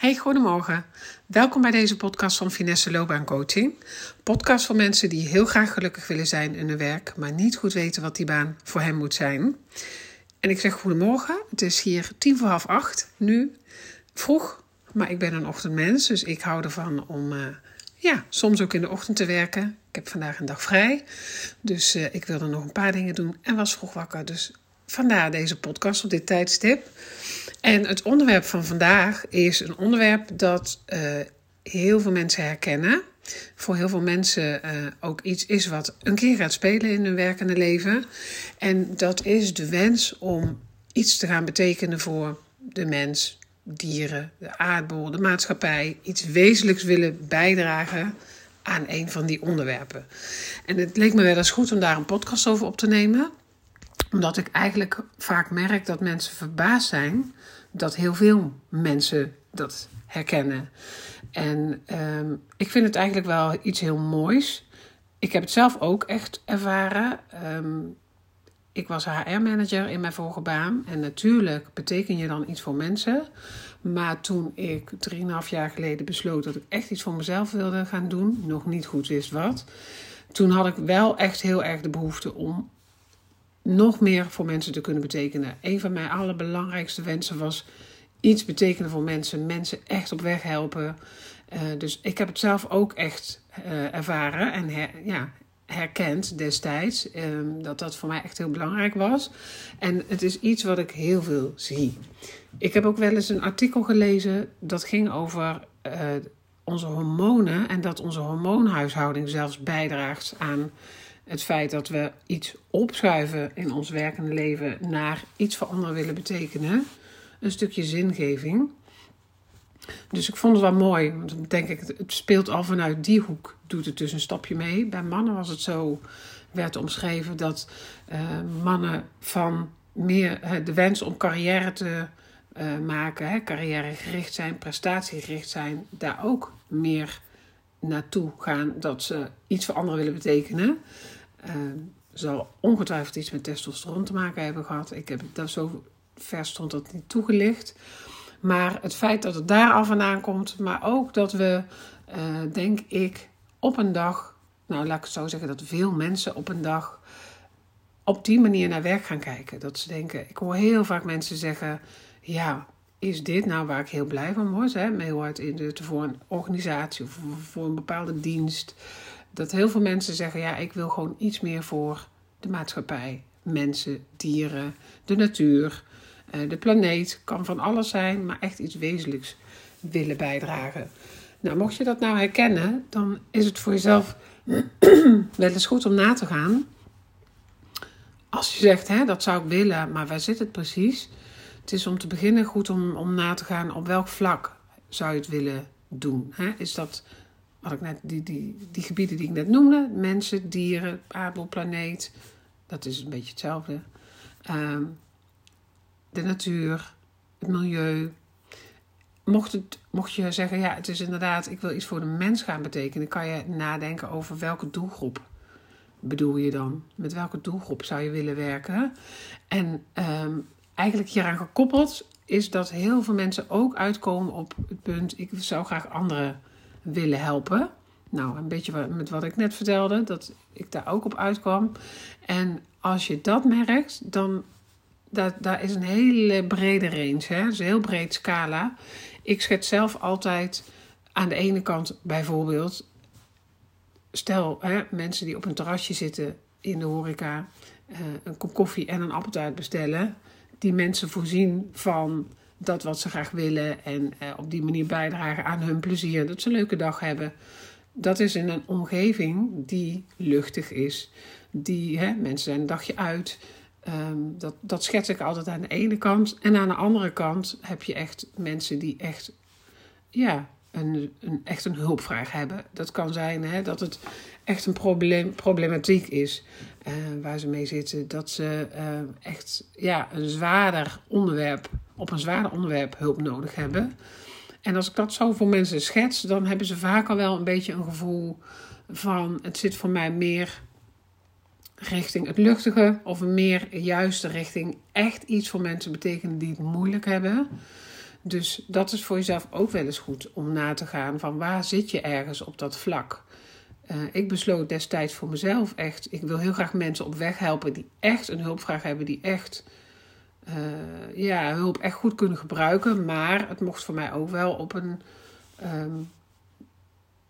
Hey, goedemorgen. Welkom bij deze podcast van Finesse Loopbaan Coaching. Podcast voor mensen die heel graag gelukkig willen zijn in hun werk, maar niet goed weten wat die baan voor hen moet zijn. En ik zeg goedemorgen. Het is hier tien voor half acht, nu vroeg, maar ik ben een ochtendmens, dus ik hou ervan om uh, ja, soms ook in de ochtend te werken. Ik heb vandaag een dag vrij, dus uh, ik wilde nog een paar dingen doen en was vroeg wakker. Dus vandaar deze podcast op dit tijdstip. En het onderwerp van vandaag is een onderwerp dat uh, heel veel mensen herkennen. Voor heel veel mensen uh, ook iets is wat een keer gaat spelen in hun werkende leven. En dat is de wens om iets te gaan betekenen voor de mens, dieren, de aardbol, de maatschappij. Iets wezenlijks willen bijdragen aan een van die onderwerpen. En het leek me wel eens goed om daar een podcast over op te nemen omdat ik eigenlijk vaak merk dat mensen verbaasd zijn dat heel veel mensen dat herkennen. En um, ik vind het eigenlijk wel iets heel moois. Ik heb het zelf ook echt ervaren. Um, ik was HR-manager in mijn vorige baan. En natuurlijk beteken je dan iets voor mensen. Maar toen ik 3,5 jaar geleden besloot dat ik echt iets voor mezelf wilde gaan doen, nog niet goed wist wat. Toen had ik wel echt heel erg de behoefte om nog meer voor mensen te kunnen betekenen. Een van mijn allerbelangrijkste wensen was iets betekenen voor mensen, mensen echt op weg helpen. Uh, dus ik heb het zelf ook echt uh, ervaren en ja, herkend destijds um, dat dat voor mij echt heel belangrijk was. En het is iets wat ik heel veel zie. Ik heb ook wel eens een artikel gelezen dat ging over uh, onze hormonen en dat onze hormoonhuishouding zelfs bijdraagt aan het feit dat we iets opschuiven in ons werkende leven naar iets voor anderen willen betekenen. Een stukje zingeving. Dus ik vond het wel mooi, want dan denk ik, het speelt al vanuit die hoek, doet het dus een stapje mee. Bij mannen was het zo, werd omschreven dat uh, mannen van meer de wens om carrière te uh, maken, hè, carrièregericht zijn, prestatiegericht zijn, daar ook meer naartoe gaan dat ze iets voor anderen willen betekenen. Uh, zal ongetwijfeld iets met testosteron te maken hebben gehad. Ik heb dat zo ver stond dat niet toegelicht. Maar het feit dat het daar al vandaan komt, maar ook dat we, uh, denk ik, op een dag, nou laat ik het zo zeggen, dat veel mensen op een dag op die manier naar werk gaan kijken. Dat ze denken, ik hoor heel vaak mensen zeggen, ja, is dit nou waar ik heel blij van word? Hè? Heel hard inzetten voor een organisatie of voor een bepaalde dienst dat heel veel mensen zeggen: ja, ik wil gewoon iets meer voor de maatschappij, mensen, dieren, de natuur, eh, de planeet. Kan van alles zijn, maar echt iets wezenlijks willen bijdragen. Nou, mocht je dat nou herkennen, dan is het voor jezelf wel eens goed om na te gaan. Als je zegt, hè, dat zou ik willen, maar waar zit het precies? Het is om te beginnen goed om, om na te gaan op welk vlak zou je het willen doen. Hè? Is dat wat ik net, die, die, die gebieden die ik net noemde, mensen, dieren, aardbol, planeet, dat is een beetje hetzelfde. Um, de natuur, het milieu. Mocht, het, mocht je zeggen, ja, het is inderdaad, ik wil iets voor de mens gaan betekenen, kan je nadenken over welke doelgroep bedoel je dan? Met welke doelgroep zou je willen werken? En um, eigenlijk hieraan gekoppeld is dat heel veel mensen ook uitkomen op het punt: ik zou graag anderen willen helpen. Nou, een beetje met wat ik net vertelde, dat ik daar ook op uitkwam. En als je dat merkt, dan daar, daar is een hele brede range. Hè? Dus een heel breed scala. Ik schets zelf altijd aan de ene kant bijvoorbeeld, stel hè, mensen die op een terrasje zitten in de horeca, uh, een kop koffie en een appeltaart bestellen. Die mensen voorzien van dat wat ze graag willen en eh, op die manier bijdragen aan hun plezier, dat ze een leuke dag hebben. Dat is in een omgeving die luchtig is, die hè, mensen zijn een dagje uit. Um, dat, dat schets ik altijd aan de ene kant. En aan de andere kant heb je echt mensen die echt, ja, een, een, echt een hulpvraag hebben. Dat kan zijn hè, dat het echt een probleem, problematiek is uh, waar ze mee zitten. Dat ze uh, echt ja, een zwaarder onderwerp op een zwaar onderwerp hulp nodig hebben. En als ik dat zo voor mensen schets, dan hebben ze vaak al wel een beetje een gevoel van het zit voor mij meer richting het luchtige of meer juiste richting echt iets voor mensen betekenen die het moeilijk hebben. Dus dat is voor jezelf ook wel eens goed om na te gaan van waar zit je ergens op dat vlak. Uh, ik besloot destijds voor mezelf echt, ik wil heel graag mensen op weg helpen die echt een hulpvraag hebben, die echt uh, ja, hulp echt goed kunnen gebruiken. Maar het mocht voor mij ook wel op een um,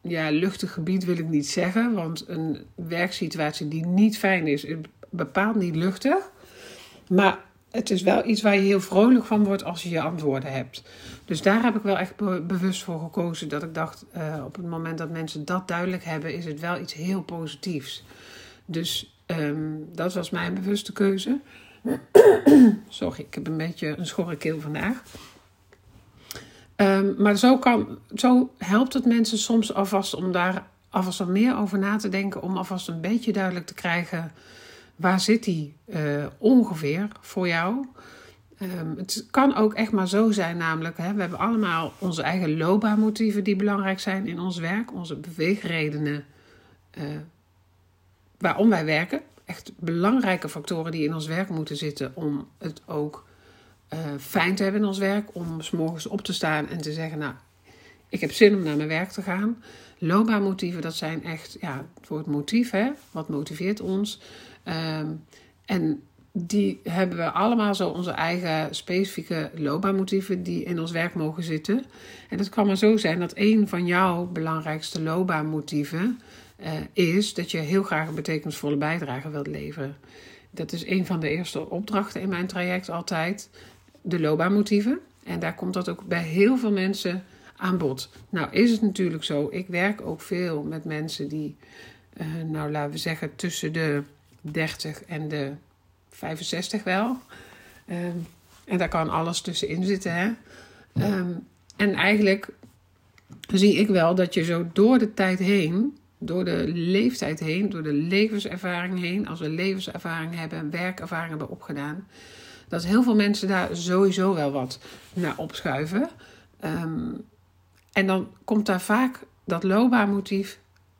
ja, luchtig gebied wil ik niet zeggen. Want een werksituatie die niet fijn is, bepaald niet luchtig. Maar het is wel iets waar je heel vrolijk van wordt als je je antwoorden hebt. Dus daar heb ik wel echt bewust voor gekozen. Dat ik dacht, uh, op het moment dat mensen dat duidelijk hebben, is het wel iets heel positiefs. Dus um, dat was mijn bewuste keuze. Sorry, ik heb een beetje een schorre keel vandaag. Um, maar zo, kan, zo helpt het mensen soms alvast om daar alvast wat meer over na te denken. Om alvast een beetje duidelijk te krijgen waar zit die uh, ongeveer voor jou. Um, het kan ook echt maar zo zijn, namelijk, hè, we hebben allemaal onze eigen loopbaanmotieven die belangrijk zijn in ons werk, onze beweegredenen uh, waarom wij werken. Echt belangrijke factoren die in ons werk moeten zitten om het ook uh, fijn te hebben in ons werk. Om s morgens op te staan en te zeggen, nou, ik heb zin om naar mijn werk te gaan. Loopbaanmotieven, dat zijn echt ja, het woord motief, hè? wat motiveert ons. Um, en die hebben we allemaal zo onze eigen specifieke loopbaanmotieven die in ons werk mogen zitten. En het kan maar zo zijn dat een van jouw belangrijkste loopbaanmotieven uh, is dat je heel graag een betekenisvolle bijdrage wilt leveren. Dat is een van de eerste opdrachten in mijn traject altijd de loopbaanmotieven. En daar komt dat ook bij heel veel mensen aan bod. Nou is het natuurlijk zo, ik werk ook veel met mensen die, uh, nou laten we zeggen, tussen de 30 en de 65 wel. Um, en daar kan alles tussenin zitten. Hè? Um, en eigenlijk zie ik wel dat je zo door de tijd heen, door de leeftijd heen, door de levenservaring heen, als we levenservaring hebben, werkervaring hebben opgedaan, dat heel veel mensen daar sowieso wel wat naar opschuiven. Um, en dan komt daar vaak dat loopbaanmotief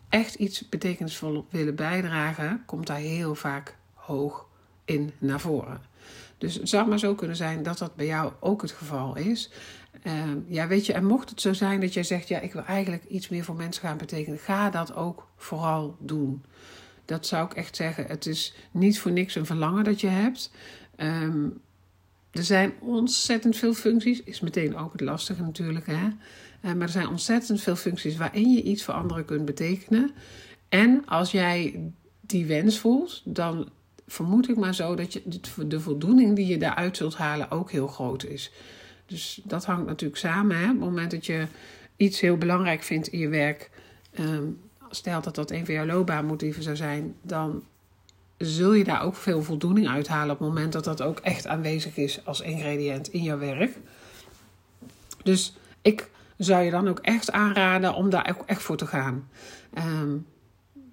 echt iets betekenisvol willen bijdragen, komt daar heel vaak hoog in naar voren. Dus het zou maar zo kunnen zijn dat dat bij jou ook het geval is. Uh, ja, weet je, en mocht het zo zijn dat jij zegt, ja, ik wil eigenlijk iets meer voor mensen gaan betekenen, ga dat ook vooral doen. Dat zou ik echt zeggen. Het is niet voor niks een verlangen dat je hebt. Um, er zijn ontzettend veel functies. Is meteen ook het lastige natuurlijk. Hè? Uh, maar er zijn ontzettend veel functies waarin je iets voor anderen kunt betekenen. En als jij die wens voelt, dan vermoed ik maar zo dat je, de voldoening die je daaruit zult halen ook heel groot is. Dus dat hangt natuurlijk samen. Hè? Op het moment dat je iets heel belangrijk vindt in je werk, um, stel dat dat een van jouw loopbaanmotieven zou zijn, dan zul je daar ook veel voldoening uithalen op het moment dat dat ook echt aanwezig is als ingrediënt in jouw werk. Dus ik zou je dan ook echt aanraden om daar ook echt voor te gaan. Um,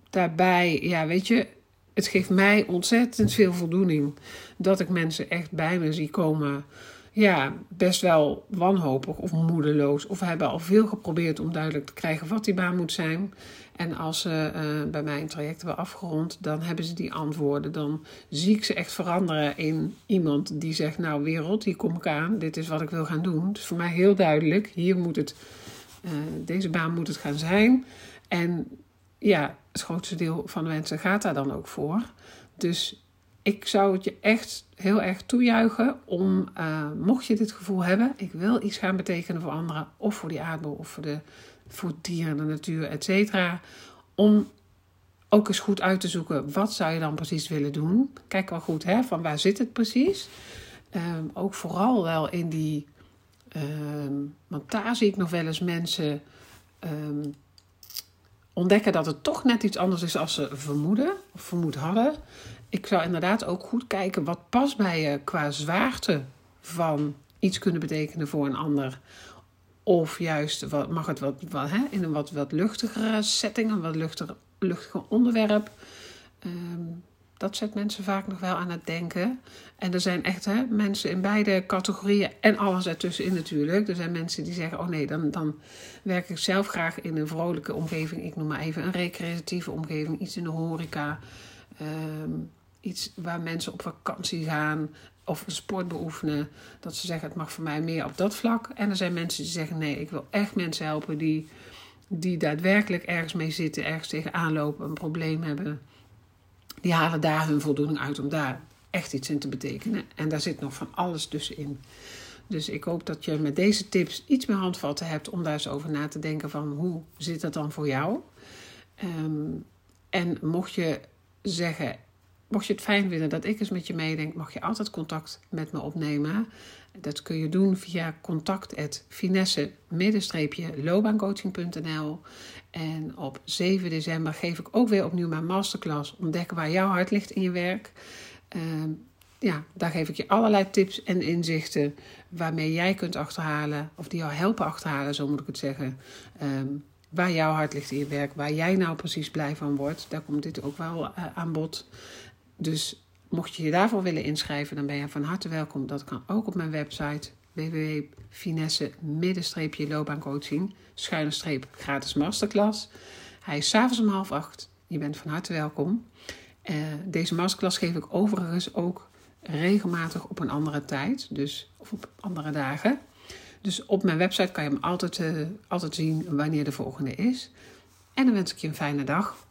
daarbij, ja, weet je, het geeft mij ontzettend veel voldoening dat ik mensen echt bij me zie komen. Ja, best wel wanhopig of moedeloos. Of hebben al veel geprobeerd om duidelijk te krijgen wat die baan moet zijn. En als ze uh, bij mij een traject hebben afgerond, dan hebben ze die antwoorden. Dan zie ik ze echt veranderen in iemand die zegt: Nou, wereld, hier kom ik aan. Dit is wat ik wil gaan doen. Het is voor mij heel duidelijk. Hier moet het, uh, deze baan moet het gaan zijn. En ja, het grootste deel van de mensen gaat daar dan ook voor. Dus ik zou het je echt heel erg toejuichen om, uh, mocht je dit gevoel hebben, ik wil iets gaan betekenen voor anderen, of voor die aardbol, of voor, de, voor dieren, de natuur, et cetera, om ook eens goed uit te zoeken, wat zou je dan precies willen doen? Kijk wel goed, hè, van waar zit het precies? Um, ook vooral wel in die, um, want daar zie ik nog wel eens mensen um, ontdekken dat het toch net iets anders is als ze vermoeden of vermoed hadden. Ik zou inderdaad ook goed kijken wat past bij je qua zwaarte van iets kunnen betekenen voor een ander. Of juist wat, mag het wat, wat hè, in een wat, wat luchtigere setting, een wat luchtiger, luchtiger onderwerp. Um, dat zet mensen vaak nog wel aan het denken. En er zijn echt hè, mensen in beide categorieën en alles ertussenin natuurlijk. Er zijn mensen die zeggen: Oh nee, dan, dan werk ik zelf graag in een vrolijke omgeving. Ik noem maar even een recreatieve omgeving, iets in de horeca. Um, iets waar mensen op vakantie gaan. of een sport beoefenen, dat ze zeggen het mag voor mij meer op dat vlak. En er zijn mensen die zeggen nee, ik wil echt mensen helpen die, die daadwerkelijk ergens mee zitten, ergens tegenaan lopen, een probleem hebben. Die halen daar hun voldoening uit om daar echt iets in te betekenen. En daar zit nog van alles tussenin. Dus ik hoop dat je met deze tips iets meer handvatten hebt om daar eens over na te denken van hoe zit dat dan voor jou? Um, en mocht je zeggen, mocht je het fijn vinden dat ik eens met je meedenk, mag je altijd contact met me opnemen. Dat kun je doen via contact.finesse-loopbaancoaching.nl En op 7 december geef ik ook weer opnieuw mijn masterclass Ontdekken waar jouw hart ligt in je werk. Uh, ja, daar geef ik je allerlei tips en inzichten waarmee jij kunt achterhalen, of die jou helpen achterhalen, zo moet ik het zeggen. Um, waar jouw hart ligt in je werk, waar jij nou precies blij van wordt. Daar komt dit ook wel uh, aan bod. Dus mocht je je daarvoor willen inschrijven, dan ben je van harte welkom. Dat kan ook op mijn website www.finesse-loopbaancoaching, schuine streep gratis masterclass. Hij is s'avonds om half acht. Je bent van harte welkom. Uh, deze masterclass geef ik overigens ook regelmatig op een andere tijd, dus, of op andere dagen. Dus op mijn website kan je hem altijd, uh, altijd zien wanneer de volgende is. En dan wens ik je een fijne dag.